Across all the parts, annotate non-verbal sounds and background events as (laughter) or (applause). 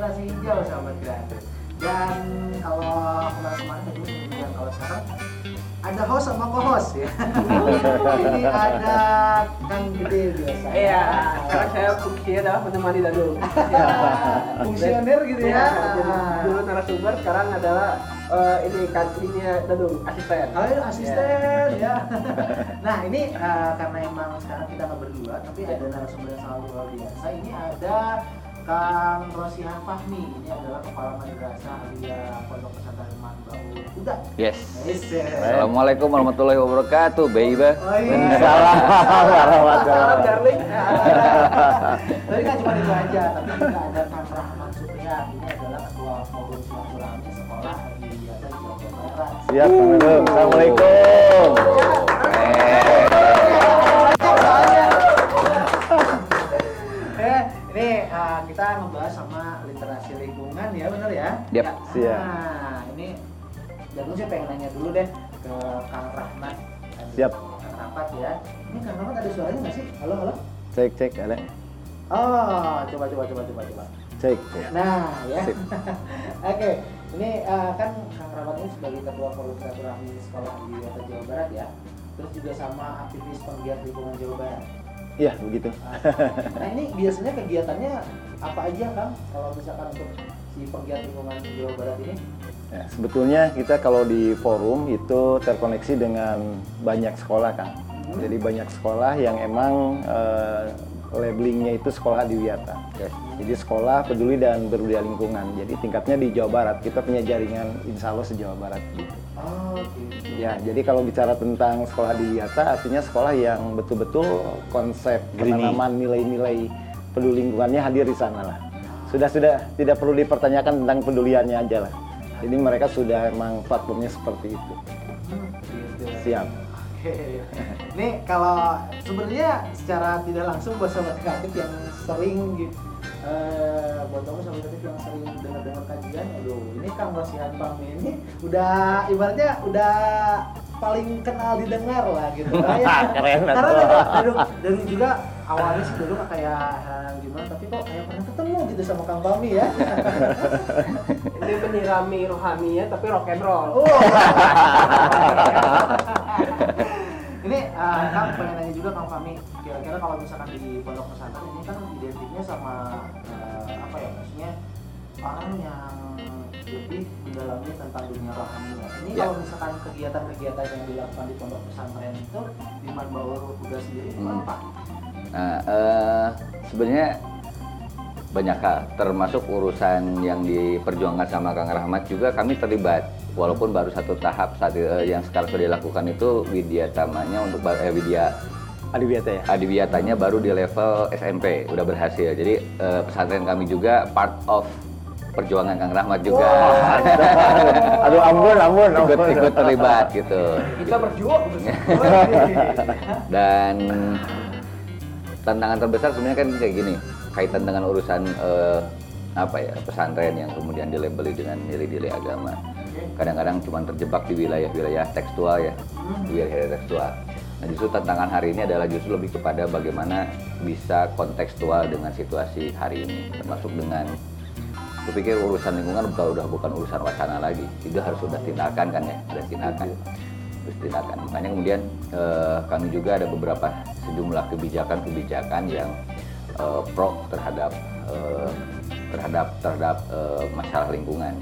literasi hijau sahabat kreatif. Dan kalau kemarin-kemarin tadi dan kalau sekarang ada host sama co-host ya. (laughs) Ini ada Kang Gede biasa. Iya, sekarang saya fungsinya adalah menemani Dadung. (laughs) Ya, fungsioner gitu ya. jadi dulu narasumber, sekarang adalah eh, ini kantinnya Dadung, asisten. Oh, ini asisten ya. (laughs) nah ini eh, karena emang sekarang kita nggak berdua, tapi ada narasumber yang sangat luar biasa. Ini ada Kang Rosihan Fahmi. Ini adalah kepala madrasah Alia Pondok Pesantren Manbau. Udah. Yes. Yes, yes. Assalamualaikum warahmatullahi wabarakatuh, baby. Oh iya. (laughs) Salam Salam, darling. Tapi nggak cuma itu aja, tapi juga ada Kang Rahman Supriyan. Ini adalah ketua forum silaturahmi sekolah di Biasa di Jawa Barat. Siap, Kang Adung. Assalamualaikum. Uh, kita ngebahas sama literasi lingkungan ya, bener ya? Yap, Ya. siap. Nah, ini Jadul sih pengen nanya dulu deh ke Kang Rahmat. Siap. Kang Rahmat ya. Ini Kang Rahmat ada suaranya nggak sih? Halo, halo. Cek, cek, ada. Oh, coba, coba, coba, coba, coba. Cek. cek. Nah, ya. (laughs) Oke, ini uh, kan Kang Rahmat ini sebagai ketua forum silaturahmi sekolah di Kota Jawa Barat ya. Terus juga sama aktivis penggiat lingkungan Jawa Barat. Iya, begitu. Nah ini biasanya kegiatannya apa aja Kang? Kalau misalkan untuk si penggiat lingkungan Jawa Barat ini? Ya, sebetulnya kita kalau di forum itu terkoneksi dengan banyak sekolah, Kang. Hmm. Jadi banyak sekolah yang emang eh, labelingnya itu sekolah adiwiyata. Yes. Jadi sekolah peduli dan berbudaya lingkungan. Jadi tingkatnya di Jawa Barat. Kita punya jaringan insya Allah se-Jawa Barat. Gitu. Oh gitu. Ya, jadi kalau bicara tentang sekolah adiwiyata, artinya sekolah yang betul-betul konsep penanaman nilai-nilai peduli lingkungannya hadir di sana lah. Sudah sudah tidak perlu dipertanyakan tentang peduliannya aja lah. Jadi mereka sudah emang platformnya seperti itu. Siap. Oke. Nih kalau sebenarnya secara tidak langsung buat sobat kreatif yang sering gitu eh buat kamu sobat kreatif yang sering dengar-dengar kajian, aduh ini Kang Rosihan Pami ini udah ibaratnya udah paling kenal didengar lah gitu kayak (laughs) Keren, karena dulu, dulu juga awalnya sih dulu kayak eh, gimana tapi kok kayak pernah ketemu gitu sama Kang Pami ya (laughs) Ini menyirami rohaninya tapi rock and roll. Oh. (laughs) ini uh, Kang pengen nanya juga Kang Fami, kira-kira kalau misalkan di pondok pesantren ini kan identiknya sama uh, apa ya maksudnya orang yang lebih mendalami tentang dunia rohani ya. Ini Ya. kalau misalkan kegiatan-kegiatan yang dilakukan di pondok pesantren itu di Manbaur Kuda sendiri Hmm. apa? Nah, eh, sebenarnya banyak hal, termasuk urusan yang diperjuangkan sama Kang Rahmat juga kami terlibat. Walaupun baru satu tahap saat eh, yang sekarang sudah dilakukan itu widya tamanya untuk eh, widya Adiwiyata ya. adiwiyatanya baru di level SMP udah berhasil. Jadi eh, pesantren kami juga part of perjuangan Kang Rahmat juga. Aduh ampun, ampun, ampun. ikut ikut terlibat gitu. Kita berjuang. (laughs) Dan tantangan terbesar sebenarnya kan kayak gini, kaitan dengan urusan eh, apa ya pesantren yang kemudian dilabeli dengan nilai-nilai agama. Kadang-kadang cuma terjebak di wilayah-wilayah tekstual ya, di wilayah tekstual. Nah justru tantangan hari ini adalah justru lebih kepada bagaimana bisa kontekstual dengan situasi hari ini, termasuk dengan Kupikir urusan lingkungan bukan udah bukan urusan wacana lagi, itu harus sudah tindakan kan ya, sudah tindakan, terus tindakan. Makanya kemudian eh, kami juga ada beberapa sejumlah kebijakan-kebijakan yang eh, pro terhadap eh, terhadap terhadap eh, masalah lingkungan.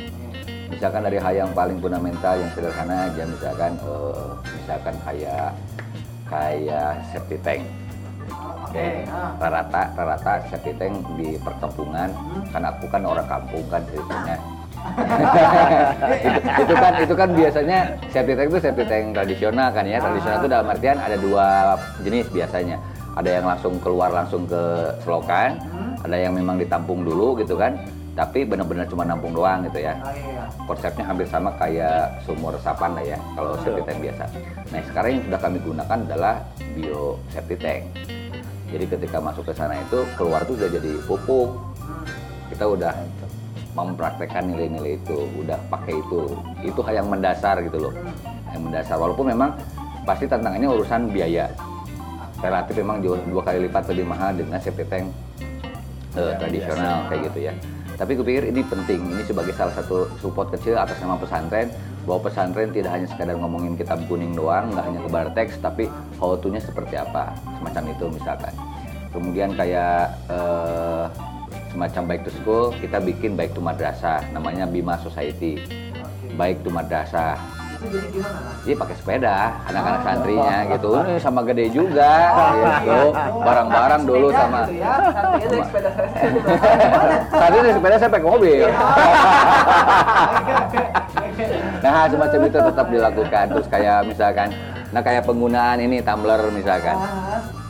Misalkan dari hal yang paling fundamental yang sederhana aja, misalkan eh, misalkan kayak kayak septic tank. Oke, ah. Rata rata septic tank di perkampungan. Kan aku kan orang kampung kan ceritanya. (laughs) Itu, itu kan itu kan biasanya septic tank itu septic tank tradisional kan ya. Tradisional itu dalam artian ada dua jenis biasanya. Ada yang langsung keluar langsung ke selokan ada yang memang ditampung dulu gitu kan tapi benar-benar cuma nampung doang gitu ya Oh iya. konsepnya hampir sama kayak sumur resapan lah ya kalau septic tank biasa. Nah sekarang yang sudah kami gunakan adalah bio septic tank. Jadi ketika masuk ke sana itu keluar tuh udah jadi pupuk. Kita udah mempraktekkan nilai-nilai itu, udah pakai itu. Itu hal yang mendasar gitu loh, yang mendasar. Walaupun memang pasti tantangannya urusan biaya. Relatif memang jauh dua kali lipat lebih mahal dengan septic tank eh, tradisional kayak gitu ya. Tapi kupikir ini penting, ini sebagai salah satu support kecil atas nama pesantren bahwa pesantren tidak hanya sekadar ngomongin kitab kuning doang, nggak hanya kebar teks, tapi how to-nya seperti apa, semacam itu misalkan. Kemudian kayak eh, semacam baik to school, kita bikin baik to madrasah, namanya Bima Society. Baik to madrasah, Itu jadi gimana? Mas? Iya pakai sepeda, anak-anak santrinya gitu. Ini sama gede juga, gitu. Barang-barang dulu sama. gitu ya. Aja sepeda (laughs) saya sepeda saya pakai mobil. (laughs) Nah semacam itu tetap dilakukan. Terus kayak misalkan, nah kayak penggunaan ini tumbler misalkan.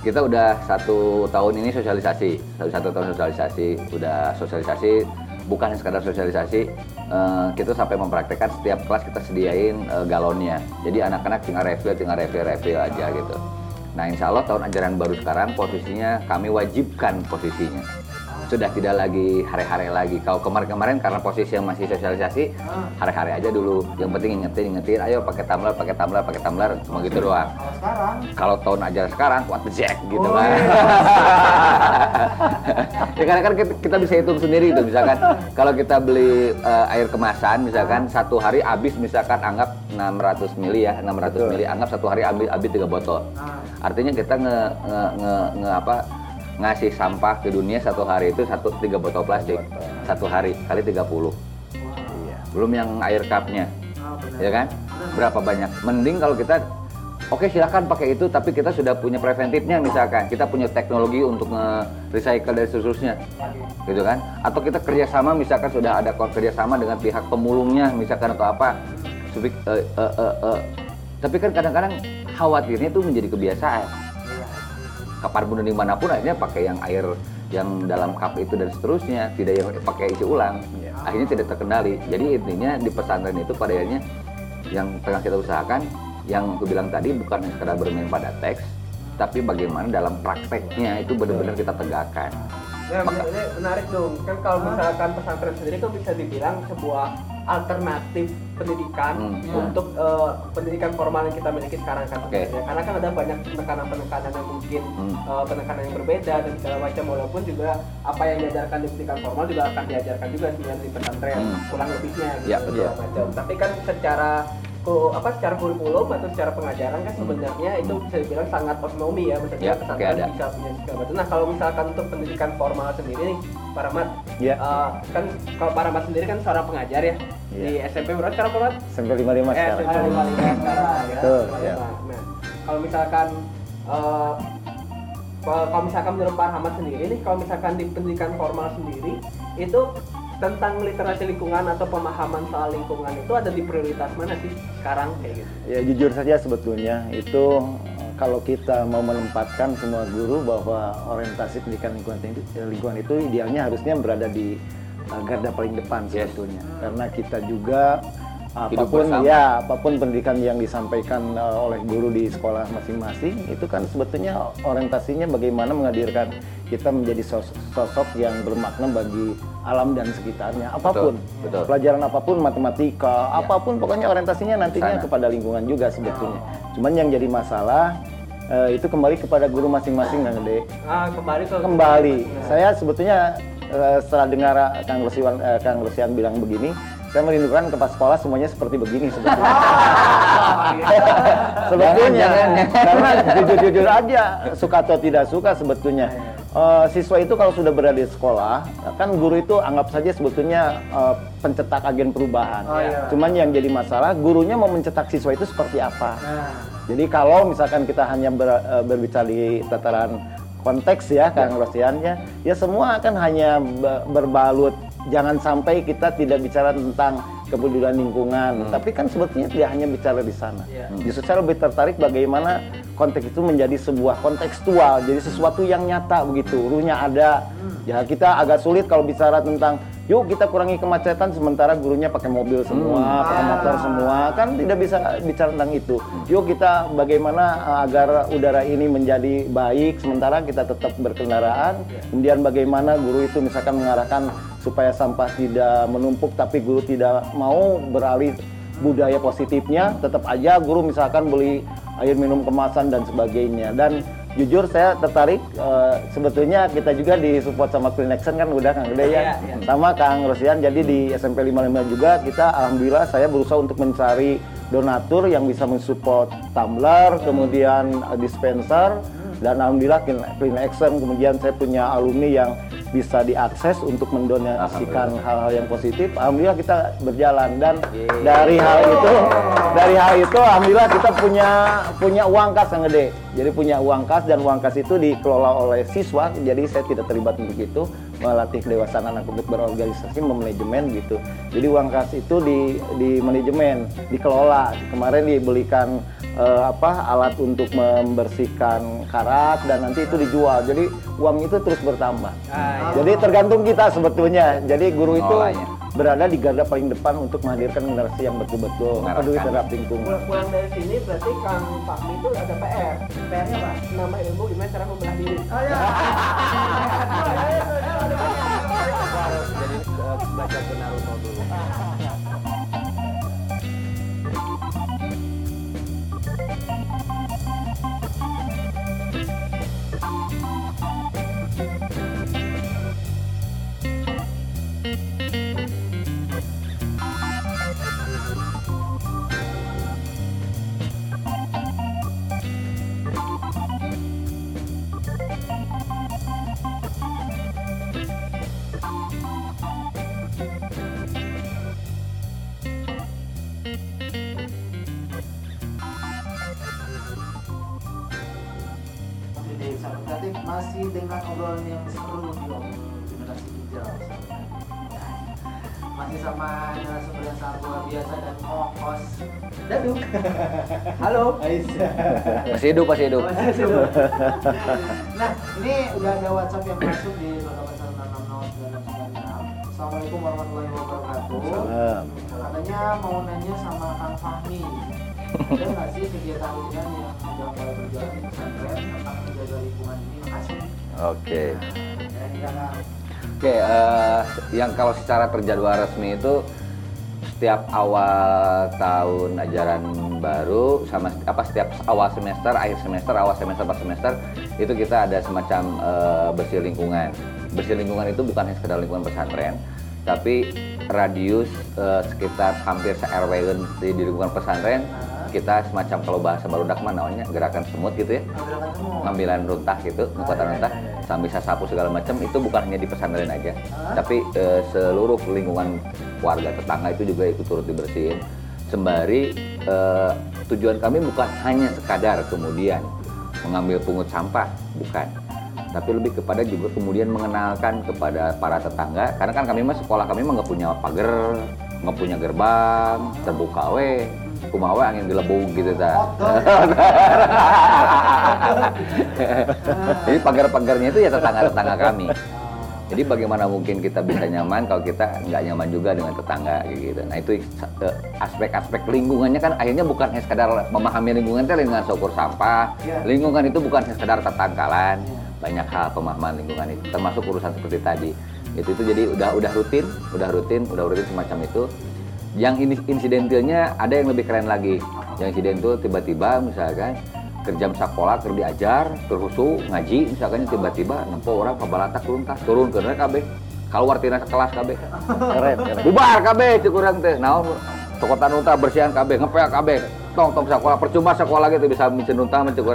Kita udah satu tahun ini sosialisasi, satu satu tahun sosialisasi, udah sosialisasi bukan sekadar sosialisasi, eh, kita sampai mempraktekkan setiap kelas kita sediain eh, galonnya. Jadi anak-anak tinggal refill, tinggal refill, refill aja gitu. Nah insya Allah tahun ajaran baru sekarang posisinya kami wajibkan posisinya. Sudah tidak lagi hare-hare lagi. Kalau kemarin-kemarin karena posisi yang masih sosialisasi, hare-hare aja dulu. Yang penting ingetin, ingetin, ayo pakai tumbler, pakai tumbler, pakai tumbler, cuma gitu doang. Kalau sekarang Kalau tahun ajaran sekarang, kuat jack gitu Oh, kan. (laughs) ya karena kan kita, bisa hitung sendiri itu misalkan kalau kita beli eh, air kemasan misalkan satu hari habis misalkan anggap 600 mili ya 600 mili anggap satu hari habis habis tiga botol Nah, artinya kita nge, nge, nge, nge- apa ngasih sampah ke dunia satu hari itu satu tiga botol plastik. Satu hari kali 30 Iya. belum yang air cupnya. Ya kan? Berapa banyak? Mending kalau kita oke silakan pakai itu tapi kita sudah punya preventifnya misalkan. Kita punya teknologi untuk nge-recycle dan seterusnya. Gitu kan? Atau kita kerjasama misalkan sudah ada kerjasama dengan pihak pemulungnya misalkan atau apa. Eh, eh, eh, tapi kan kadang-kadang khawatirnya itu menjadi kebiasaan. Kapan pun dan di mana pun akhirnya pakai yang air yang dalam cup itu dan seterusnya tidak yang pakai isi ulang Iya. akhirnya tidak terkendali jadi intinya di pesantren itu pada akhirnya yang tengah kita usahakan yang aku bilang tadi bukan sekedar bermain pada teks tapi bagaimana dalam prakteknya itu benar-benar kita tegakkan Ya, ini menarik dong. Kan kalau misalkan pesantren sendiri kan bisa dibilang sebuah alternatif pendidikan Hmm. untuk eh, pendidikan formal yang kita miliki sekarang kan. Sebenarnya. Karena kan ada banyak penekanan-penekanan yang mungkin Hmm. eh, penekanan yang berbeda dan segala macam walaupun juga apa yang diajarkan di pendidikan formal juga akan diajarkan juga di pesantren Hmm. kurang lebihnya gitu Ya, segala betul. macam. Tapi kan secara apa secara kurikulum atau secara pengajaran kan sebenarnya itu bisa dibilang sangat otonomi ya maksudnya Hmm. Ya, pesantren oke, ada. bisa punya segala macam. Nah kalau misalkan untuk pendidikan formal sendiri nih, Pak Rahmat, Ya. eh, kan kalau Pak Rahmat sendiri kan seorang pengajar ya di SMP berapa sekarang Pak Rahmat? Sampai 55 Eh, sekarang. SMP lima lima sekarang ya. Betul, ya. Nah, kalau misalkan eh, kalau misalkan menurut Pak Rahmat sendiri nih, kalau misalkan di pendidikan formal sendiri itu tentang literasi lingkungan atau pemahaman soal lingkungan itu ada di prioritas mana sih sekarang kayak gitu? Ya jujur saja sebetulnya itu kalau kita mau menempatkan semua guru bahwa orientasi pendidikan lingkungan itu, lingkungan itu idealnya harusnya berada di eh, garda paling depan Yes. sebetulnya karena kita juga apa pun bersama. ya apa pun pendidikan yang disampaikan eh, oleh guru di sekolah masing-masing itu kan sebetulnya orientasinya bagaimana menghadirkan kita menjadi sos- sosok yang bermakna bagi alam dan sekitarnya apa pun betul. pelajaran apa pun matematika Ya. apa pun pokoknya orientasinya nantinya Sana. kepada lingkungan juga sebetulnya cuman yang jadi masalah eh, itu kembali kepada guru masing-masing Kang Gede Ah, kembali ke kembali saya sebetulnya eh, setelah dengar Kang Lusian eh, Kang Lusian bilang begini saya merindukan kepala sekolah semuanya seperti begini sebetulnya (laughs) sebetulnya Jangan, jangan. karena jujur-jujur aja suka atau tidak suka sebetulnya Eh, siswa itu kalau sudah berada di sekolah kan guru itu anggap saja sebetulnya eh, pencetak agen perubahan Oh, iya. cuman yang jadi masalah gurunya mau mencetak siswa itu seperti apa Nah, jadi kalau misalkan kita hanya ber- eh, berbicara di tataran konteks ya Kang Rosian ya, ya semua akan hanya be- berbalut. Jangan sampai kita tidak bicara tentang kepedulian lingkungan, tapi kan sebetulnya tidak hanya bicara di sana. Iya. Justru saya lebih tertarik bagaimana konteks itu menjadi sebuah kontekstual, jadi sesuatu yang nyata begitu, ruhnya ada. Ya kita agak sulit kalau bicara tentang yuk kita kurangi kemacetan sementara gurunya pakai mobil semua, pakai motor semua, kan tidak bisa bicara tentang itu. Yuk kita bagaimana uh, agar udara ini menjadi baik sementara kita tetap berkendaraan. Kemudian bagaimana guru itu misalkan mengarahkan supaya sampah tidak menumpuk tapi guru tidak mau beralih budaya positifnya tetap aja guru misalkan beli air minum kemasan dan sebagainya dan jujur saya tertarik eh, sebetulnya kita juga disupport sama Clean Action kan udah Kang Gede ya. Iya, iya. Sama Kang Rosian jadi di SMP 55 juga kita alhamdulillah saya berusaha untuk mencari donatur yang bisa mensupport tumbler, kemudian dispenser dan alhamdulillah Clean, Action kemudian saya punya alumni yang bisa diakses untuk mendonasikan hal-hal yang positif. Alhamdulillah kita berjalan dan dari hal itu dari hal itu alhamdulillah kita punya punya uang kas yang gede. Jadi punya uang kas dan uang kas itu dikelola oleh siswa. Jadi saya tidak terlibat untuk itu melatih kedewasaan anak untuk berorganisasi, memanajemen gitu. Jadi uang kas itu di di manajemen, dikelola. Kemarin dibelikan eh, apa alat untuk membersihkan karat dan nanti itu dijual. Jadi uang itu terus bertambah. Ah, Jadi tergantung kita sebetulnya. Jadi guru itu Pengolahnya. berada di garda paling depan untuk menghadirkan generasi yang betul-betul peduli terhadap lingkungan. pulang, pulang dari sini berarti Kang Fahmi itu ada PR. PR-nya apa? Nama ilmu gimana cara membelah diri. Oh ya. (laughs) Jadi eh, masih dengan obrolan yang seru di generasi hijau. Masih sama narasumber yang sangat luar biasa dan kokos. Daduk. (laughs) Halo. Aisyah. Masih hidup, masih hidup. Masih hidup. (laughs) nah, ini udah ada WhatsApp yang masuk di 0816609696. Assalamualaikum warahmatullahi wabarakatuh. Salam. Katanya mau nanya sama Kang Fahmi. Ada nggak sih kegiatan rutin yang sudah mulai berjalan di pesantren tentang menjaga lingkungan ini? Makasih. Oke. Oke, eh, yang kalau secara terjadwal resmi itu setiap awal tahun ajaran baru sama apa setiap awal semester, akhir semester, awal semester, pas semester itu kita ada semacam eh, bersih lingkungan. Bersih lingkungan itu bukan hanya sekedar lingkungan pesantren, tapi radius eh, sekitar hampir se RW di, di lingkungan pesantren kita semacam kalau bahasa baru mah namanya gerakan semut gitu ya Gerakan semua. ngambilan runtah gitu, ngekuatan iya, runtah, iya, iya. sambil bisa sapu segala macam itu bukan hanya di pesantren aja, tapi eh, seluruh lingkungan warga tetangga itu juga ikut turut dibersihin. Sembari eh, tujuan kami bukan hanya sekadar kemudian mengambil pungut sampah, bukan, tapi lebih kepada juga kemudian mengenalkan kepada para tetangga, karena kan kami mah sekolah kami mah nggak punya pagar, nggak punya gerbang, terbuka we, kumawe angin dilebung gitu ta. (laughs) Jadi pagar-pagarnya itu ya tetangga-tetangga kami. Jadi bagaimana mungkin kita bisa nyaman kalau kita nggak nyaman juga dengan tetangga gitu. Nah itu eh, aspek-aspek lingkungannya kan akhirnya bukan hanya sekedar memahami lingkungan itu lingkungan syukur sampah. Iya. Lingkungan itu bukan hanya sekedar tetangkalan. Banyak hal pemahaman lingkungan itu termasuk urusan seperti tadi. Itu itu jadi udah udah rutin, udah rutin, udah rutin semacam itu. Yang ini insidentilnya ada yang lebih keren lagi. Yang insidentil tiba-tiba misalkan kerja sekolah kerja diajar terhusu ngaji misalkan tiba-tiba nempo orang pabalatak turun tas turun ke kabeh keluar tina kelas kabeh Keren, keren. bubar kabeh cek teh. Naon? Tokotan unta bersihan kabeh ngepel kabeh tong tong sekolah percuma sekolah gitu bisa micen unta teh. (laughs)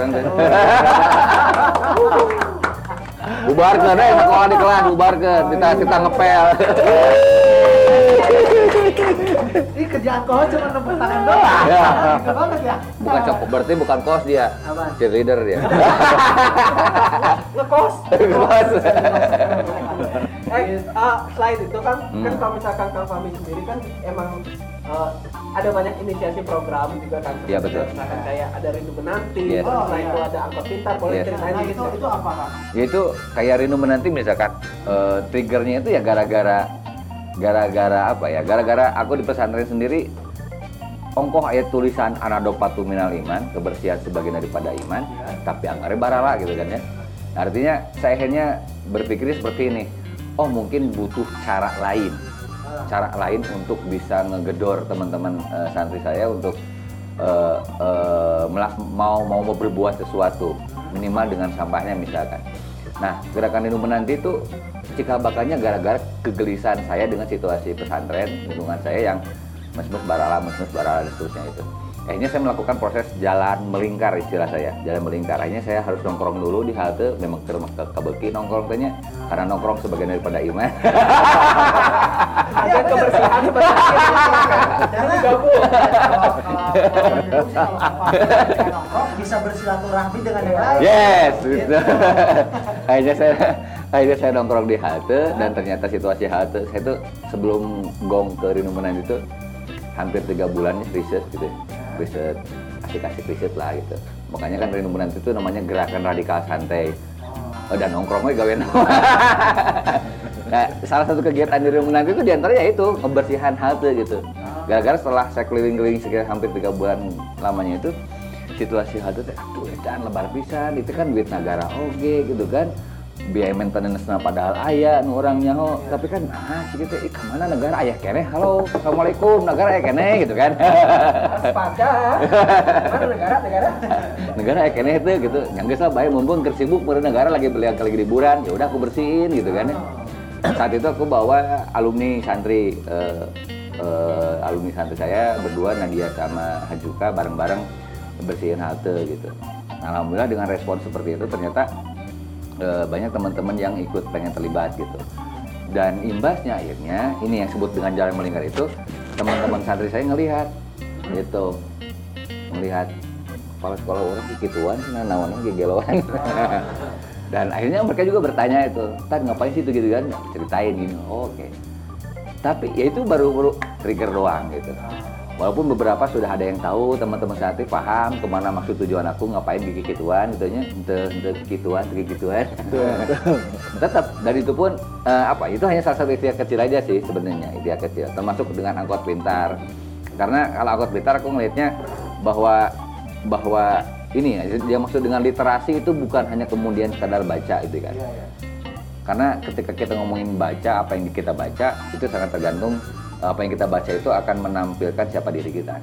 Bubar ke deh sekolah di kelas bubar ke kita kita ngepel (laughs) (laughs) Ini kerjaan kau cuma nempel tangan doang. Ya. Banget ya. bukan copot berarti bukan kos dia Apaan? cheerleader dia Ngekos. (laughs) Kos. Eh, ah, selain itu kan, Hmm. kan kalau misalkan Kang Fahmi sendiri kan emang eh, ada banyak inisiasi program juga kan. Iya, betul. Misalkan kayak ada Rindu Menanti, Yes. Oh, setelah iya. itu ada Angkot Pintar, boleh Yes. ceritain Nah, itu itu apa kak? yaitu kayak Rino menanti misalkan eh, triggernya itu ya gara-gara gara-gara apa ya? Gara-gara aku di pesantren sendiri ongkoh ayat tulisan anadopatu minal iman kebersihan sebagian daripada iman tapi anggarnya barala gitu kan ya. Artinya saya akhirnya berpikirnya seperti ini oh mungkin butuh cara lain. Cara lain untuk bisa ngegedor teman-teman eh, santri saya untuk eh, melak- mau mau berbuat sesuatu minimal dengan sampahnya misalkan. Nah, gerakan Lindung Menanti itu cikal bakalnya gara-gara kegelisahan saya dengan situasi pesantren lingkungan saya yang mes-mes barala, mes-mes barala dan seterusnya itu. Akhirnya saya melakukan proses jalan melingkar istilah saya, jalan melingkar. Akhirnya saya harus nongkrong dulu di halte, memang ke rumah ke kabeki nongkrong tanya, karena nongkrong sebagian daripada iman. Ada kebersihan seperti Karena Gabung. bisa bersilaturahmi dengan yang lain. Yes, gitu. akhirnya saya akhirnya saya nongkrong di halte dan ternyata situasi halte saya tuh sebelum gong ke Rinu Menan itu hampir tiga bulannya riset gitu, ya. riset asik-asik riset lah gitu. Makanya kan Rinu Menan itu namanya gerakan radikal santai. Oh, dan nongkrongnya gawe Nah, (laughs) salah satu kegiatan di Rinu Menan itu di antaranya itu kebersihan halte gitu. Gara-gara setelah saya keliling-keliling sekitar hampir tiga bulan lamanya itu situasi halte teh aduh lebar pisan itu kan duit negara oge gitu kan biaya maintenance na padahal ayah nu orangnya ho tapi kan ah gitu ih ke mana negara ayah kene halo assalamualaikum negara ayah kene gitu kan. Mana negara negara? negara ayah kene itu gitu yang lah bae mumpung keur sibuk meureun negara lagi beli lagi liburan ya udah aku bersihin gitu kan ya saat itu aku bawa alumni santri eh, eh, alumni santri saya berdua Nadia sama Hajuka bareng-bareng bersihin halte gitu. Nah, Alhamdulillah dengan respon seperti itu ternyata eh, banyak teman-teman yang ikut pengen terlibat gitu. Dan imbasnya akhirnya ini yang sebut dengan jalan melingkar itu teman-teman santri saya ngelihat gitu. Melihat kepala sekolah orang gituan nah nawannya gegeloan (laughs) dan akhirnya mereka juga bertanya itu tan ngapain sih itu gitu kan? Ceritain gini oh, oke. Tapi ya itu baru baru trigger doang gitu walaupun beberapa sudah ada yang tahu teman-teman santri paham ke mana maksud tujuan aku ngapain gigi gituan gitu nya ente gituan gigi gituan tetap dan itu pun eh, apa itu hanya salah satu ikhtiar kecil aja sih sebenarnya ikhtiar kecil. Termasuk dengan angkot pintar. Karena kalau angkot pintar aku ngelihatnya bahwa bahwa ini ya dia maksud dengan literasi itu bukan hanya kemudian sekadar baca itu kan. Iya, iya. karena ketika kita ngomongin baca apa yang kita baca itu sangat tergantung apa yang kita baca itu akan menampilkan siapa diri kita.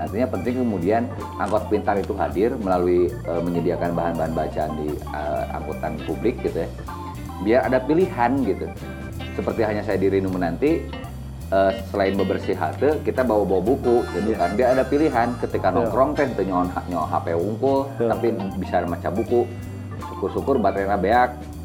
Artinya penting kemudian angkot pintar itu hadir melalui eh, menyediakan bahan-bahan bacaan di eh, angkutan publik gitu ya. Biar ada pilihan gitu. Seperti hanya saya di Rinu Menanti eh, selain bebersih halte kita bawa bawa buku gitu kan. Biar ada pilihan. Ketika nongkrong teh teu nyaon HP unggul tapi bisa maca buku. Syukur-syukur baterainya beak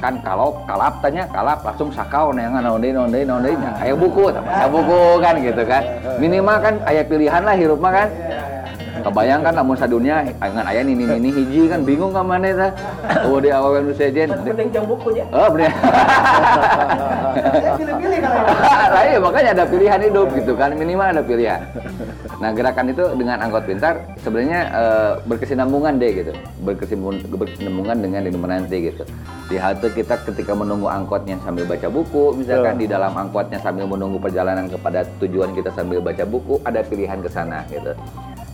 kan kalau kalap tanya kalap langsung sakau neangan naon deui naon deui naon deui nya aya buku baca buku kan gitu kan. Minimal kan aya pilihan lah hirup mah kan kebayang kan namun sadunya dengan aya nini nini hiji kan bingung ka mana tah oh di awal nu sejen Mending jam bukunya. oh bener. Pilih-pilih kalau (laughs) yang lah iya makanya ada pilihan hidup gitu kan minimal ada pilihan. Nah gerakan itu dengan angkot pintar sebenarnya eh, berkesinambungan deh gitu. Berkesinambungan, berkesinambungan dengan di menanti gitu. Di halte kita ketika menunggu angkotnya sambil baca buku misalkan di dalam angkotnya sambil menunggu perjalanan kepada tujuan kita sambil baca buku ada pilihan ke sana gitu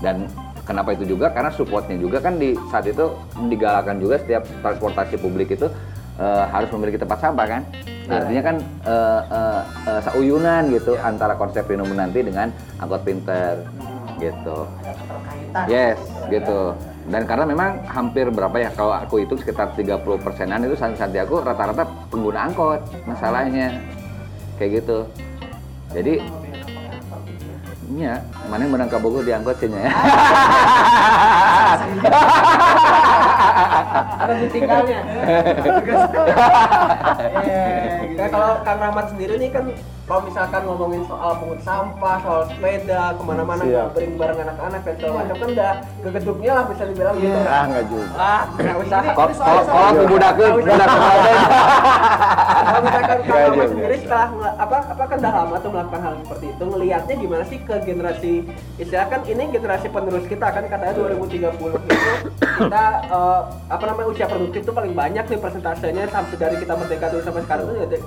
dan kenapa itu juga karena supportnya juga kan di saat itu digalakan juga setiap transportasi publik itu eh, harus memiliki tempat sampah kan Nah, artinya kan eh, eh, eh, sauyunan gitu antara konsep Rino Menanti dengan angkot pinter gitu. terkaitan. Yes, gitu. Dan karena memang hampir berapa ya kalau aku itu sekitar 30 persenan itu santri aku rata-rata pengguna angkot masalahnya kayak gitu. Jadi Iya, mana yang menang ke Bogor diangkut sih ya. Ada ditinggalnya. Eh, Nah, kalau Kang Rahmat sendiri nih kan kalau misalkan ngomongin soal pungut sampah, soal sepeda, ke mana-mana Siap. ngabring bareng anak-anak dan segala macam kan udah gegeduknya lah bisa dibilang gitu. ah nggak juga Ah, nggak usah. Kalau aku budakeun, budak kemarin. Kalau misalkan juga. sendiri setelah apa apa kan udah lama tuh melakukan hal seperti itu, ngelihatnya gimana sih ke generasi istilah kan ini generasi penerus kita kan katanya 2030 itu kita eh, apa namanya usia produktif tuh paling banyak nih persentasenya sampai dari kita merdeka dulu sampai sekarang tuh ya, eh,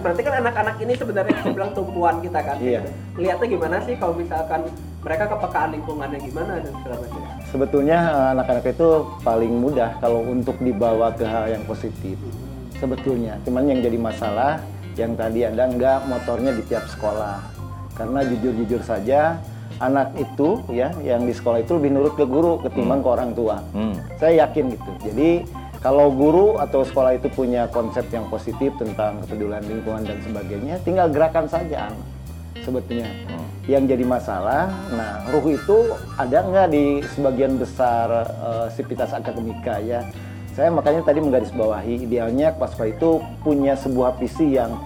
berarti kan anak-anak ini sebenarnya bisa bilang tumpuan kita kan. Iya. Lihatnya gimana sih kalau misalkan mereka kepekaan lingkungannya gimana dan segala macam. Sebetulnya eh, anak-anak itu paling mudah kalau untuk dibawa ke hal yang positif. Sebetulnya, cuman yang jadi masalah yang tadi ada nggak motornya di tiap sekolah. Karena jujur-jujur saja anak itu ya yang di sekolah itu lebih nurut ke guru ketimbang ke orang tua. Hmm. Saya yakin gitu. Jadi kalau guru atau sekolah itu punya konsep yang positif tentang kepedulian lingkungan dan sebagainya, tinggal gerakan saja anak sebetulnya. Yang jadi masalah, nah ruh itu ada nggak di sebagian besar eh, sivitas akademika ya? Saya makanya tadi menggarisbawahi idealnya Pasca itu punya sebuah visi yang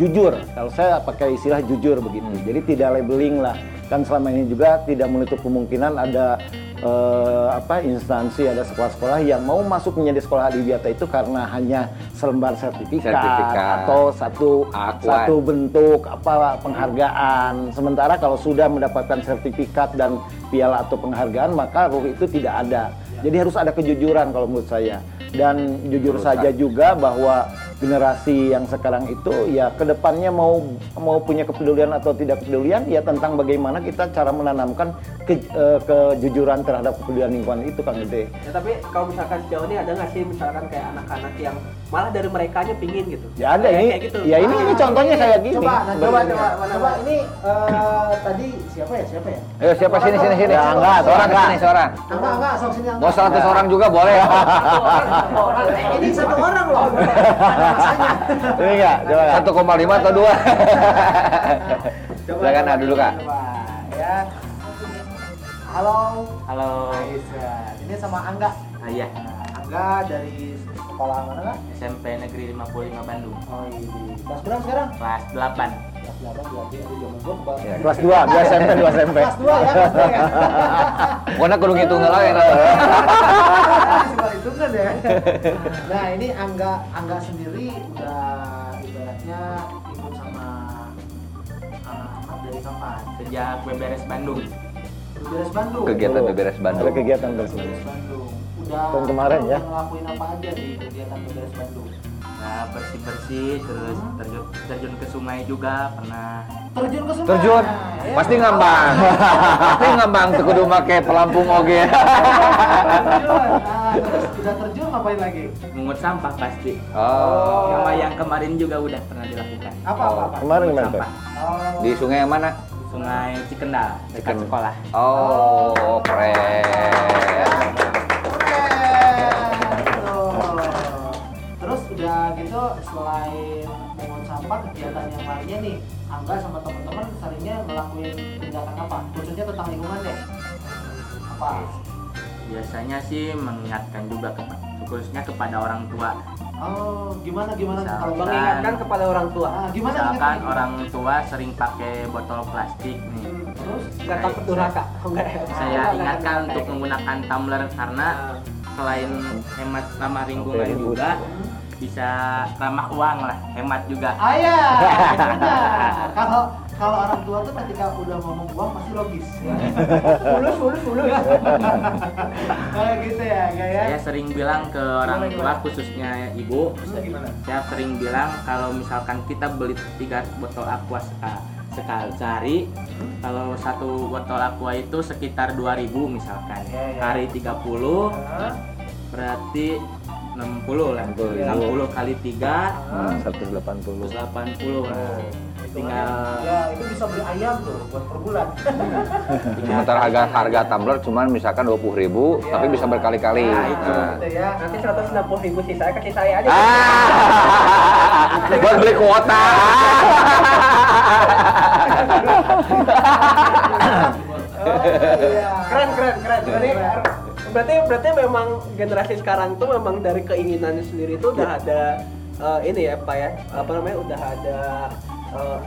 jujur. Kalau saya pakai istilah jujur begitu. Jadi tidak labeling lah. Kan selama ini juga tidak menutup kemungkinan ada eh, apa instansi, ada sekolah-sekolah yang mau masuk menjadi sekolah adiwiyata itu karena hanya selembar sertifikat, Sertifikat. atau satu Akuan. satu bentuk apa penghargaan. Sementara kalau sudah mendapatkan sertifikat dan piala atau penghargaan maka ruh itu tidak ada. Jadi harus ada kejujuran kalau menurut saya. Dan jujur Menurut saja saya. juga bahwa generasi yang sekarang itu ya ke depannya mau mau punya kepedulian atau tidak kepedulian ya tentang bagaimana kita cara menanamkan ke- eh, kejujuran terhadap kepedulian lingkungan itu Kang Gede. Ya, tapi kalau misalkan sejauh ini ada nggak sih misalkan kayak anak-anak yang malah dari mereka nya pingin gitu? Ya ada Kayak- ini. kayak gitu. Ya ini ini contohnya kayak gini. Coba, nah, coba, sebenarnya. coba, coba, ini eh, tadi siapa ya, siapa ya? Ayo siapa sini sini sini. Ya, enggak, seorang enggak. sini seorang. Angga, angga, sok sini angga. Mau 100 orang juga boleh. Orang, orang. Eh, ini satu orang loh. (laughs) Ini enggak, coba Kak. 1,5 atau 2. Coba, Silakan coba, dulu Kak. coba, ya. Halo. Halo. Aisyah. Ini sama Angga. Ah, iya, Nah, Angga dari sekolah mana kak? SMP Negeri 55 Bandung. Oh ini. Kelas berapa sekarang? Kelas 8. Kelas 8 berarti ada zaman gua kebal. Ya. Kelas 2, 2 SMP, 2 SMP. Kelas 2 ya, kelas 2 ya. Pokoknya kudu ngitung lah ya. Itu kan ya. Nah ini Angga Angga sendiri udah ibaratnya ikut sama Ahmad dari kapan? Sejak beberes Bandung. Beres Bandung. Kegiatan beberes Bandung. Ada kegiatan terus. Beres Bandung. Udah Tahun kemarin ya? ngelakuin apa aja di kegiatan Beres Bandung? Nah, bersih-bersih terus terjun, terjun ke sungai juga pernah. Terjun ke sungai. Terjun. Ya. Pasti ngambang. Pasti ngambang tuh kudu make pelampung oge. Nah, terus udah terjun ngapain lagi? Mungut sampah pasti. Oh. Sama yang kemarin juga udah pernah dilakukan. Apa apa apa? Kemarin tuh? Sampah. Oh. Di sungai yang mana? Sungai Cikendal dekat Ciken- sekolah. Oh, keren. Keren. Gitu selain mengut sampah kegiatan yang lainnya nih Angga sama teman-teman seringnya ngelakuin tindakan apa? Khususnya tentang lingkungan deh. Apa? Biasanya sih mengingatkan juga ke, khususnya kepada orang tua. Oh, gimana gimana Misal- kalau? Mengingatkan kepada orang tua. Ah, gimana Misalkan ingatnya? orang tua sering pakai botol plastik nih. Hmm, Terus? Nggak takut durhaka? Oh, enggak ya? (laughs) Saya Enggak, ingatkan enggak, untuk menggunakan tumbler karena Ah. selain hemat ramah lingkungan juga bisa ramah uang lah, hemat juga. Ah ya, (laughs) benar. Kalau kalau orang tua tuh ketika udah ngomong uang pasti logis. (laughs) Fulus, fulus, fulus. (laughs) Kayak gitu ya, kayak ya. Saya sering bilang ke orang Gimana, tua gimana? khususnya ibu, gimana? saya sering bilang kalau misalkan kita beli tiga botol aqua seka- sekali sehari, kalau satu botol aqua itu sekitar 2000 misalkan. Ya, ya. Hari 30 Hah? berarti 60 lah. 60. 60 kali 3 Hah? 180. 180 lah. Tinggal Ya itu bisa beli ayam tuh buat per bulan. (laughs) Sementara harga harga tumbler cuman misalkan 20.000 ribu, Iya. tapi bisa berkali-kali. Nah, itu Nah. gitu ya. Nanti 160 ribu sih saya kasih saya aja. Ah, buat beli kuota. (laughs) Oh, iya. Keren, keren, keren. Berarti, berarti, memang generasi sekarang tuh memang dari keinginan sendiri tuh udah ada eh, ini ya Pak ya, apa namanya? Udah ada eh,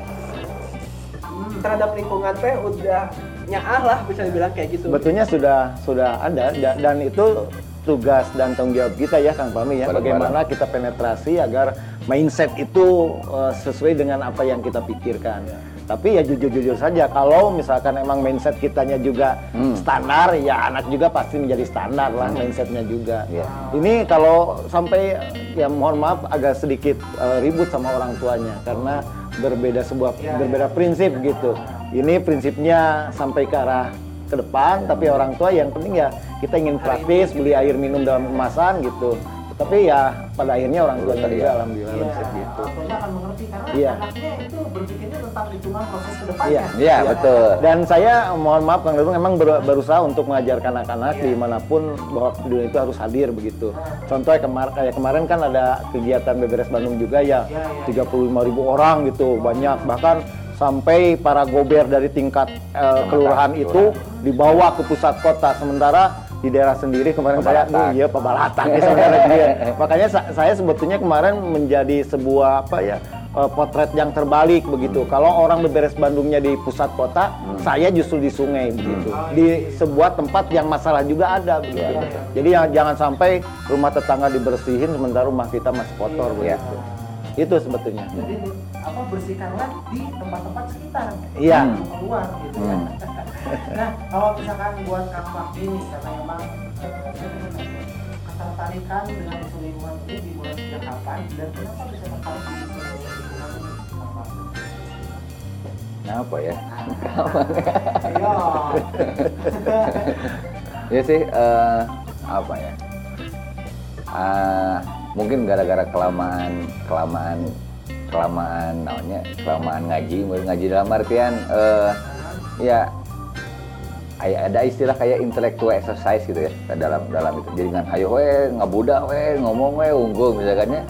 terhadap lingkungan teh udah nyaah lah bisa dibilang kayak gitu. Sebetulnya sudah sudah ada da- dan itu tugas dan tanggung jawab kita ya Kang Pami ya. Bagaimana kita penetrasi agar mindset itu eh, sesuai dengan apa yang kita pikirkan. Tapi ya jujur-jujur saja kalau misalkan emang mindset kitanya juga Hmm. standar ya anak juga pasti menjadi standar lah mindsetnya juga. Iya. Ini kalau sampai ya mohon maaf agak sedikit eh, ribut sama orang tuanya karena berbeda sebuah Iya, berbeda prinsip gitu. Ini prinsipnya sampai ke arah ke depan, tapi orang tua yang penting ya kita ingin praktis beli air minum dalam kemasan gitu. Tapi ya pada akhirnya orang tua Lulus tadi juga ya. alhamdulillah Iya, bisa gitu orang tuanya akan mengerti karena Iya. anaknya itu berpikirnya tentang hitungan proses ke depannya. Iya. Iya, betul. Dan saya mohon maaf Kang Dudung memang ber- berusaha untuk mengajarkan anak-anak Iya. di mana pun bahwa dunia itu harus hadir begitu. Contohnya kemarin kayak kemarin kan ada kegiatan Beberes Bandung juga ya, Iya, iya. 35 ribu orang gitu banyak bahkan sampai para gober dari tingkat eh, kelurahan itu dibawa ke pusat kota sementara di daerah sendiri kemarin saya nih ya pebalatak ya saudara dia. Makanya sa- saya sebetulnya kemarin menjadi sebuah apa ya eh, potret yang terbalik begitu. Kalau orang beberes Bandungnya di pusat kota, saya justru di sungai begitu. Di sebuah tempat yang masalah juga ada begitu. Iya. Jadi ya, jangan sampai rumah tetangga dibersihin sementara rumah kita masih kotor Iya. begitu. Itu sebetulnya. Jadi di- apa bersihkanlah di tempat-tempat sekitar. Iya. Sebelum keluar gitu ya. Hmm. (laughs) nah, kalau misalkan buat Kang nih karena emang eh, ketertarikan dengan isu lingkungan ini dimulai sejak kapan dan kenapa bisa tertarik di isu lingkungan ini? Kang Fakdi? Nah, apa ya? (laughs) Ya sih, eh, apa ya? Ah, mungkin gara-gara kelamaan, kelamaan, kelamaan, namanya kelamaan ngaji, mungkin ngaji dalam artian, eh, ya, ada istilah kayak intellectual exercise gitu ya dalam dalam itu. Jadi kan, ayo we ngabudak we ngomong we unggul misalkannya,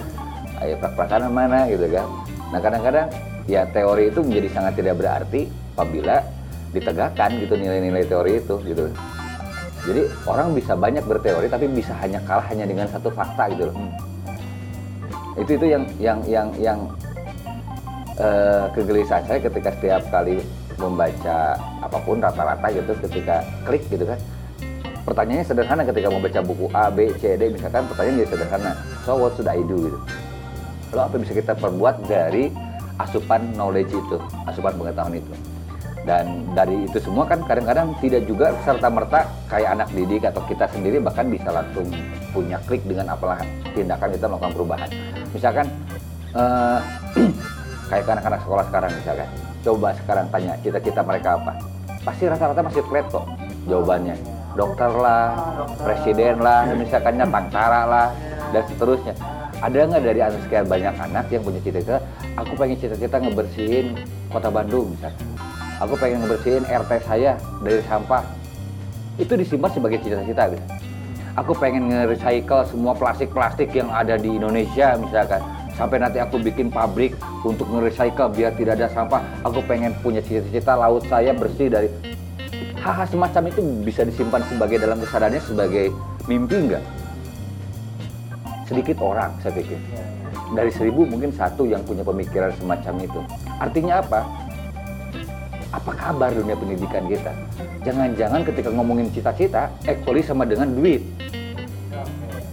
ayo prak-prakan mana gitu kan. Nah kadang-kadang ya teori itu menjadi sangat tidak berarti apabila ditegakkan gitu nilai-nilai teori itu gitu. Jadi orang bisa banyak berteori tapi bisa hanya kalah hanya dengan satu fakta gitu loh. Itu itu yang yang yang yang eh, kegelisahan saya ketika setiap kali membaca apa pun rata-rata gitu ketika klik gitu kan. Pertanyaannya sederhana ketika membaca buku A, B, C, D misalkan pertanyaan jadi sederhana. So what should I do gitu. Lalu apa yang bisa kita perbuat dari asupan knowledge itu, asupan pengetahuan itu. Dan dari itu semua kan kadang-kadang tidak juga serta-merta kayak anak didik atau kita sendiri bahkan bisa langsung punya klik dengan apalah tindakan kita melakukan perubahan. Misalkan eh, (clears throat) kayak anak-anak sekolah sekarang misalkan, coba sekarang tanya cita-cita mereka apa? Pasti rata-rata masih flat kok jawabannya. Dokter lah, presiden lah, misalkannya tentara lah, dan seterusnya. Ada nggak dari anak sekian banyak anak yang punya cita-cita, aku pengen cita-cita ngebersihin kota Bandung misalkan. Aku pengen ngebersihin RT saya dari sampah. Itu disimpan sebagai cita-cita gitu. Aku pengen nge-recycle semua plastik-plastik yang ada di Indonesia misalkan. Sampai nanti aku bikin pabrik untuk nge-recycle biar tidak ada sampah. Aku pengen punya cita-cita laut saya bersih dari hal-hal semacam itu bisa disimpan sebagai dalam kesadarannya sebagai mimpi enggak? Sedikit orang saya pikir. Dari seribu mungkin satu yang punya pemikiran semacam itu. Artinya apa? Apa kabar dunia pendidikan kita? Jangan-jangan ketika ngomongin cita-cita, actually sama dengan duit.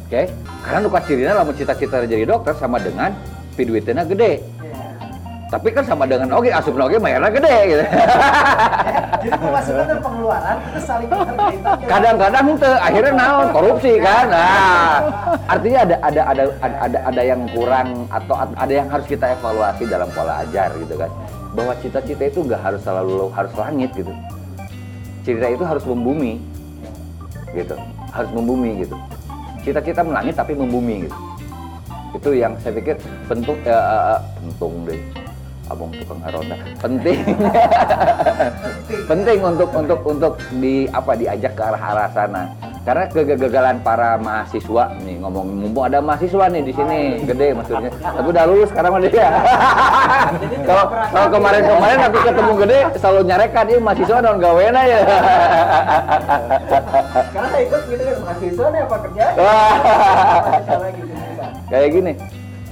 Oke? Karena nuka cirina lamun cita-cita jadi dokter sama dengan pi duitnya gede. Tapi kan sama dengan oke asupna oke bayarnya gede gitu. Jadi pemasukan dan pengeluaran itu saling kadang-kadang tuh akhirnya naon? Korupsi kan? Nah artinya ada ada ada ada ada, yang kurang atau ad- ada yang harus kita evaluasi dalam pola ajar gitu kan. Bahwa cita-cita itu nggak harus selalu harus langit gitu. Cita itu harus membumi gitu. Harus membumi gitu cita-cita melangit tapi membumi gitu. Itu yang saya pikir pentung eh, eh, eh, pentung deh. Abang tukang haronda penting. (laughs) Penting untuk untuk untuk di apa diajak ke arah arah sana karena kegagalan para mahasiswa nih ngomong mumpung ada mahasiswa nih di sini. Gede maksudnya. Tapi udah lulus sekarang mah dia. Kalau kalau kemarin kemarin aku ketemu gede selalu nyarekan ini mahasiswa non gawena ya Karena ikut gitu kan mahasiswa nih apa kerja? (laughs) Kayak gini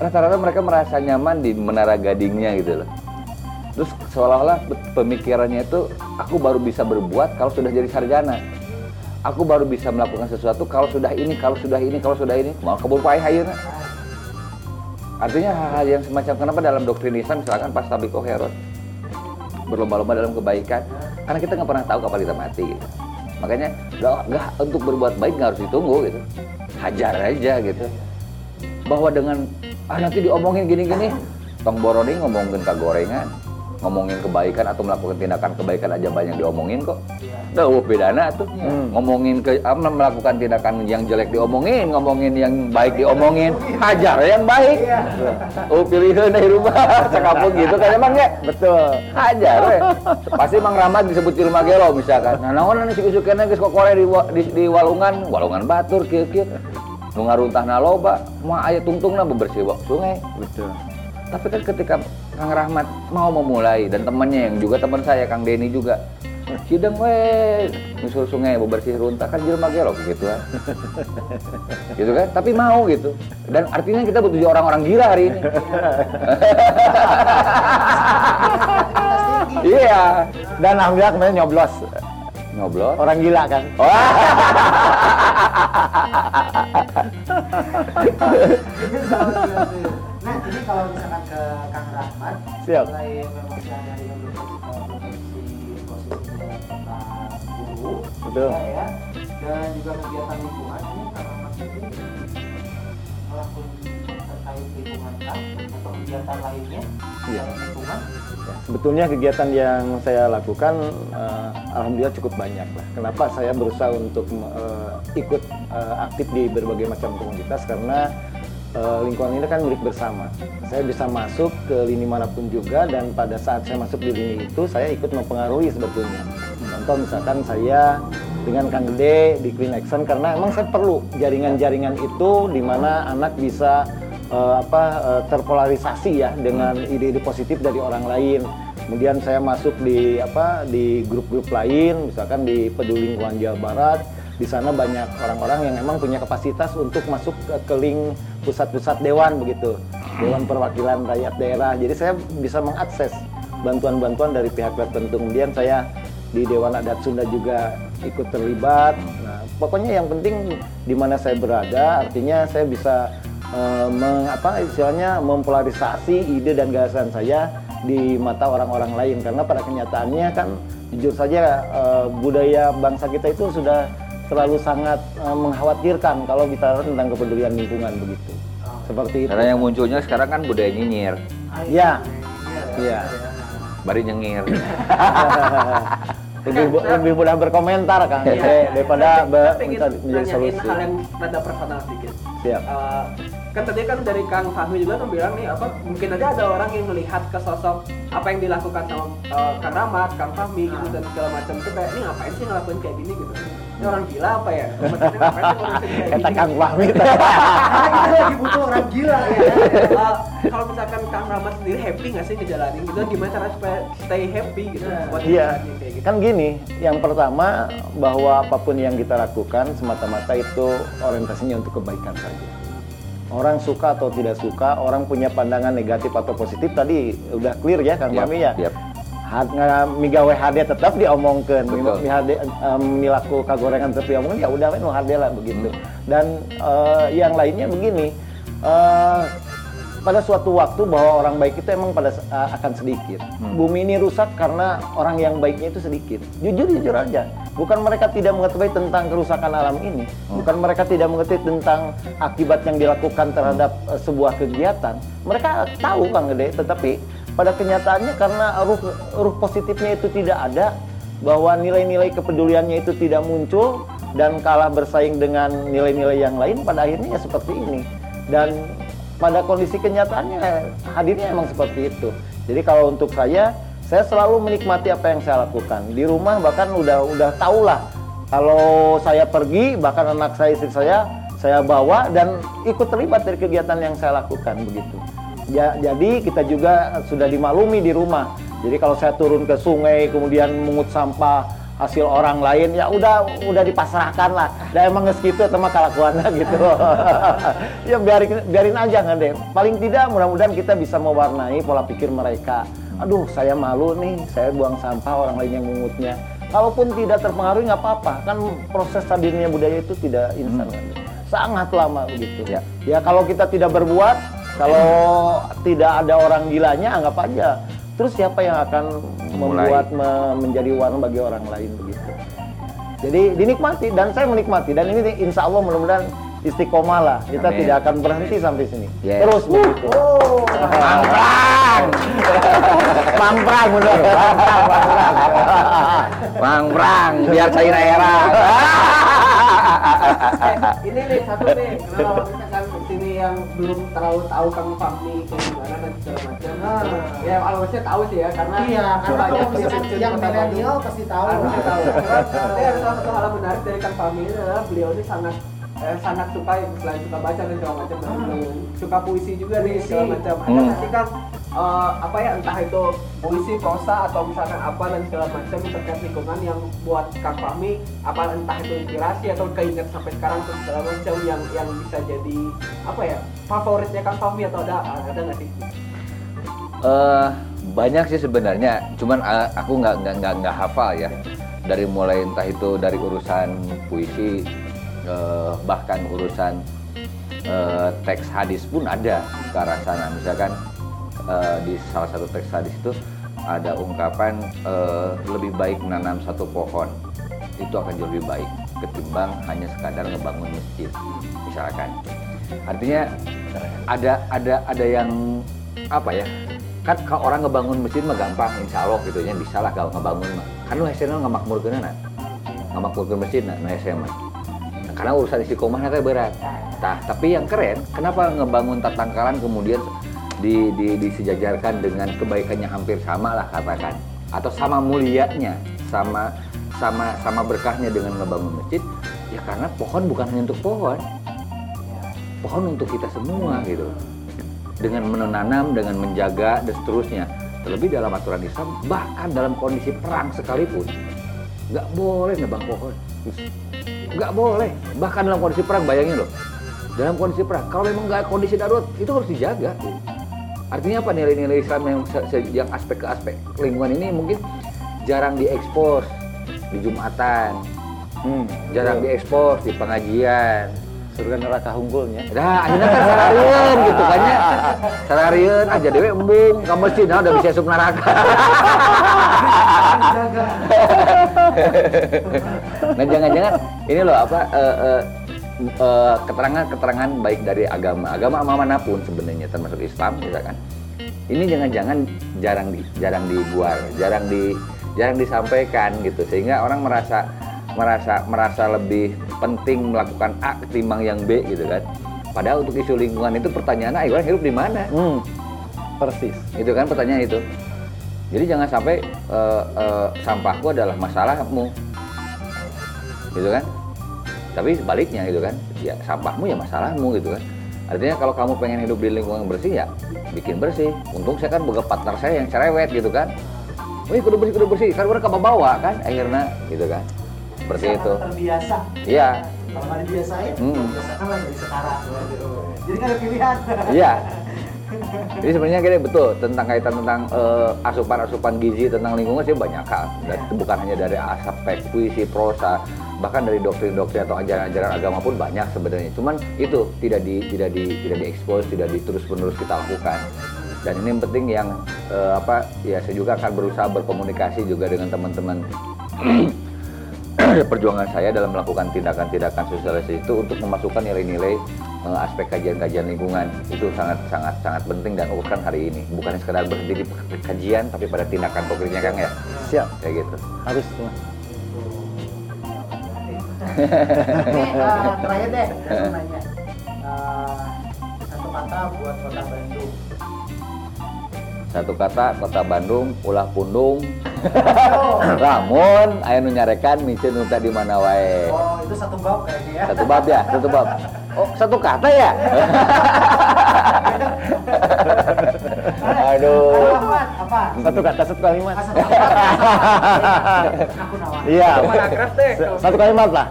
rata-rata mereka merasa nyaman di menara gadingnya gitu loh. Terus seolah-olah pemikirannya itu aku baru bisa berbuat kalau sudah jadi sarjana aku baru bisa melakukan sesuatu kalau sudah ini kalau sudah ini kalau sudah ini. Mau kebun pahit ayeuna artinya hal-hal yang semacam kenapa dalam doktrin Islam misalkan pas tabiko herod berlomba-lomba dalam kebaikan karena kita nggak pernah tahu kapan kita mati gitu. makanya nggak untuk berbuat baik nggak harus ditunggu gitu. Hajar aja gitu. Bahwa dengan ah nanti diomongin gini-gini. Tong boroni ngomongin ke gorengan ngomongin kebaikan atau melakukan tindakan kebaikan aja banyak diomongin kok. Iya. Duh, bedana tuh. Hmm. Ngomongin ke melakukan tindakan yang jelek diomongin, ngomongin yang baik diomongin. Hajar yang baik. Iya. Oh, pilihan dari rumah. (laughs) Cakapun gitu kan emang ya. Betul. Hajar we. Pasti Mang Rahmat disebut di rumah gelo misalkan. Nah, naon anu si usukena geus kok kore di, di, di walungan, walungan batur kieu-kieu. Nu ngaruntahna loba, moal aya tungtungna bebersih sungai. Betul. Tapi kan ketika Kang Rahmat mau memulai dan temannya yang juga teman saya Kang Denny juga Sideng we nyusul sungai bebersih runtah kan jelema gelok gitu kan. (laughs) gitu kan? Tapi mau gitu. Dan artinya kita butuh orang-orang gila hari ini. Iya, Dan alhamdulillah kemarin nyoblos ngobrol. orang gila kan. (laughs) kalau misalkan ke Kang Rahmat Siap. selain memang sehari-hari yang berfungsi posisinya tentang guru Betul. juga ya dan juga kegiatan lingkungan ini Kang Rahmat sendiri melakukan terkait lingkungan atau kegiatan lainnya Iya. lingkungan Ya, sebetulnya kegiatan yang saya lakukan eh, alhamdulillah cukup banyak lah. Kenapa saya berusaha untuk eh, ikut eh, aktif di berbagai macam komunitas karena eh, lingkungan ini kan milik bersama. Saya bisa masuk ke lini mana pun juga dan pada saat saya masuk di lini itu saya ikut mempengaruhi sebetulnya. Contoh misalkan saya dengan Kang Gede di Clean Action karena emang saya perlu jaringan-jaringan itu di mana anak bisa eh, apa eh, terpolarisasi ya dengan ide-ide positif dari orang lain. Kemudian saya masuk di apa di grup-grup lain, misalkan di Peduli Lingkungan Jawa Barat. Di sana banyak orang-orang yang memang punya kapasitas untuk masuk ke, ke link pusat-pusat dewan begitu, dewan perwakilan rakyat daerah. Jadi saya bisa mengakses bantuan-bantuan dari pihak tertentu. Kemudian saya di Dewan Adat Sunda juga ikut terlibat. Nah, pokoknya yang penting di mana saya berada, artinya saya bisa eh, meng- apa istilahnya mempolarisasi ide dan gagasan saya di mata orang-orang lain karena pada kenyataannya kan jujur saja eh, budaya bangsa kita itu sudah terlalu sangat eh, mengkhawatirkan kalau bicara tentang kepedulian lingkungan begitu. Seperti itu. Karena yang munculnya sekarang kan budaya nyinyir, Ya. Iya. bari nyengir. lebih lebih mudah berkomentar kan Iya. daripada minta menjadi solusi. hal yang rada personal sedikit. Siap. Eh, kan tadi kan dari Kang Fahmi juga kan bilang nih apa mungkin aja ada orang yang melihat ke sosok apa yang dilakukan sama eh, Kang Rahmat, Kang Fahmi gitu dan segala macam itu kayak ini ngapain sih ngelakuin kayak gini gitu. Ini orang gila apa ya? (laughs) Gini? Kang Fahmi. Karena kita lagi butuh orang gila ya Eh, kalau misalkan Kang Rahmat sendiri happy nggak sih ngejalanin gitu gimana cara supaya stay happy gitu buat Iya, kayak gitu. kan gini. Yang pertama bahwa apa pun yang kita lakukan semata-mata itu orientasinya untuk kebaikan saja. Orang suka atau tidak suka, orang punya pandangan negatif atau positif tadi udah clear ya Kang Fahmi ya. yap. Migawe hade tetap diomongkan, hade, em, milaku kagorengan tetap diomongkan ya udah nu hade lah begitu. Dan eh, yang lainnya begini, eh, pada suatu waktu bahwa orang baik itu emang pada eh, akan sedikit. Bumi ini rusak karena orang yang baiknya itu sedikit. Jujur jujur aja, bukan mereka tidak mengetahui tentang kerusakan alam ini, bukan mereka tidak mengetahui tentang akibat yang dilakukan terhadap eh, sebuah kegiatan. Mereka tahu Kang Gede, tetapi pada kenyataannya karena ruh, ruh positifnya itu tidak ada, bahwa nilai-nilai kepeduliannya itu tidak muncul dan kalah bersaing dengan nilai-nilai yang lain, pada akhirnya ya seperti ini. Dan pada kondisi kenyataannya hadirnya emang seperti itu. Jadi kalau untuk saya, saya selalu menikmati apa yang saya lakukan. Di rumah bahkan udah udah tahu lah kalau saya pergi bahkan anak saya istri saya saya bawa dan ikut terlibat dari kegiatan yang saya lakukan begitu. Ya, jadi kita juga sudah dimaklumi di rumah. Jadi kalau saya turun ke sungai kemudian mengut sampah hasil orang lain ya udah udah dipasrahkan lah. Dan emang nges gitu sama kelakuannya (laughs) gitu. ya biarin biarin aja nggak deh. Paling tidak mudah-mudahan kita bisa mewarnai pola pikir mereka. Aduh saya malu nih, saya buang sampah orang lain yang mengutnya. Kalaupun tidak terpengaruh nggak apa-apa, kan proses hadirnya budaya itu tidak instan kan. Sangat lama begitu. Ya. ya kalau kita tidak berbuat, kalau tidak ada orang gilanya anggap aja. Terus siapa yang akan Memulai. membuat me- menjadi warna bagi orang lain begitu. Jadi dinikmati dan saya menikmati dan ini insya Allah mudah-mudahan istiqomah lah. Kita Amin. tidak akan berhenti sampai sini. Yes. Terus begitu. oh Mantap. Mangprang. (laughs) Pangprang bener. Mangprang biar cair era. ini nih satu nih yang belum terlalu tahu kang Fahmi kayak gimana dan segala macam Ah. ya alhamdulillah tahu sih ya karena Iya, karena banyak yang milenial pasti tahu. Harusnya tahu. (laughs) Tapi ada salah satu hal yang menarik dari Kang Fahmi ini adalah beliau ini sangat eh, sangat suka selain suka baca dan segala macam dan beliau suka puisi juga nih segala macam. Ada Hmm. Eh, apa ya entah itu puisi, prosa atau misalkan apa dan segala macam terkait lingkungan yang buat Kang Fahmi apa entah itu inspirasi atau keinget sampai sekarang terus segala macam yang yang bisa jadi apa ya favoritnya Kang Fahmi atau ada ada nggak sih? Eh, banyak sih sebenarnya, cuman eh, aku nggak nggak nggak nggak hafal ya. Dari mulai entah itu dari urusan puisi, eh, bahkan urusan eh, teks hadis pun ada ke arah sana. Misalkan eh, di salah satu teks hadis itu ada ungkapan eh, lebih baik menanam satu pohon itu akan jauh lebih baik ketimbang hanya sekadar ngebangun masjid, misalkan. Artinya ada ada ada yang apa ya kan kalau orang ngebangun masjid mah gampang insya Allah gitu ya bisa lah kalau ngebangun mah. Kan lu hasilnya nggak makmur kena nak nggak makmur ke masjid nak nu SMA karena urusan istiqomah berat. Nah tapi yang keren kenapa ngebangun tatangkalan kemudian di, di, disejajarkan dengan kebaikannya hampir sama lah katakan atau sama mulianya sama sama sama berkahnya dengan ngebangun masjid ya karena pohon bukan hanya untuk pohon pohon untuk kita semua gitu dengan menanam, dengan menjaga dan seterusnya. Terlebih dalam aturan Islam, bahkan dalam kondisi perang sekalipun, nggak boleh nebang pohon. Nggak boleh. Bahkan dalam kondisi perang, bayangin loh. Dalam kondisi perang, kalau memang nggak kondisi darurat, itu harus dijaga. Artinya apa nilai-nilai Islam yang, yang aspek ke aspek lingkungan ini mungkin jarang diekspos di Jumatan, Hmm, jarang diekspos di pengajian, surga neraka hunggulnya. Nah, akhirnya kan salarian gitu kan ya. Salarian aja dewe embung ke masjid nah udah bisa asup neraka. (laughs) nah, jangan-jangan ini loh apa eh, eh, eh, keterangan-keterangan baik dari agama, agama mana pun sebenarnya termasuk Islam misalkan. Ini jangan-jangan jarang di, jarang dibuat, jarang di jarang disampaikan gitu sehingga orang merasa merasa merasa lebih penting melakukan A ketimbang yang B gitu kan. Padahal untuk isu lingkungan itu pertanyaannya, ayo orang hidup di mana? Hmm, persis. Itu kan pertanyaan itu. Jadi jangan sampai eh, eh, sampahku adalah masalahmu, gitu kan? Tapi sebaliknya gitu kan, ya sampahmu ya masalahmu gitu kan. Artinya kalau kamu pengen hidup di lingkungan yang bersih ya bikin bersih. Untung saya kan boga partner saya yang cerewet gitu kan. Wih kudu bersih kudu bersih, kan udah ke bawa kan akhirnya gitu kan. Seperti Sangat itu. Terbiasa. Iya. Kalau nggak dibiasain, Hmm. lah dari sekarang. Jadi kan ada pilihan. Iya. Jadi sebenarnya gini betul tentang kaitan tentang eh, asupan-asupan gizi tentang lingkungan sih banyak hal. Dan itu bukan hanya dari aspek puisi, prosa, bahkan dari doktrin-doktrin atau ajaran-ajaran agama pun banyak sebenarnya. Cuman itu tidak di tidak di tidak diekspos, tidak diterus-menerus kita lakukan. Dan ini yang penting yang eh, apa ya saya juga akan berusaha berkomunikasi juga dengan teman-teman (clears throat) perjuangan saya dalam melakukan tindakan-tindakan sosialisasi itu untuk memasukkan nilai-nilai eh, aspek kajian-kajian lingkungan. Itu sangat sangat sangat penting dan urusan hari ini. Bukan sekedar berhenti di kajian tapi pada tindakan konkretnya kang ya? Siap, kayak gitu. Harus eh, (laughs) terakhir deh, saya mau nanya. Eh, satu kata buat kota Bandung. satu kata kota Bandung ulah pundung (laughs) Ramun aya nu nyarekan micin nu tadi mana wae Oh, itu satu bab kayaknya ya. satu bab ya satu bab (laughs) oh satu kata ya aduh Apa? Apa? Satu kata, satu kalimat. Iya. Satu kalimat lah.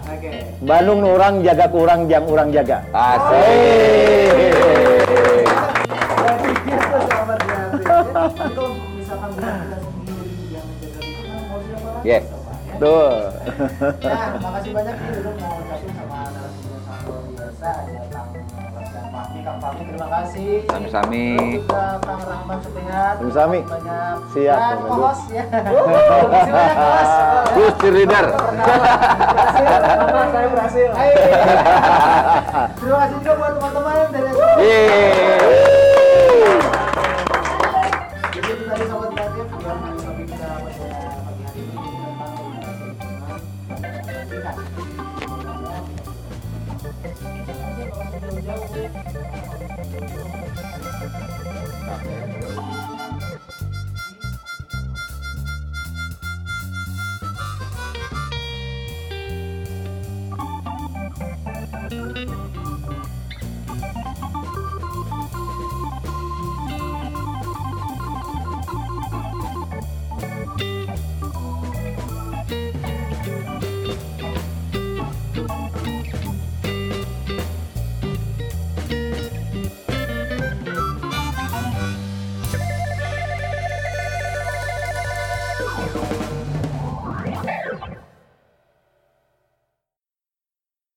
Bandung nu urang jaga kurang jang urang jaga. asik Berarti biasa sahabat ya. Jadi kalau misalkan bukan kita sendiri yang menjaga lingkungan, mau siapa lagi? Yes. Ya. Tuh. Nah, makasih banyak nih udah mau ucapin sama narasumber biasa ada Kang Kang Fahmi, Kang Fahmi terima kasih. Sami-sami. Terus juga Kang Rahman Sepingat. Sami-sami. Banyak. Siap, Dan ya. (laughs) Terima kasih banyak co-host. Terus (laughs) cheerleader. Berhasil, saya berhasil. Terima kasih juga buat teman-teman dari Yeay.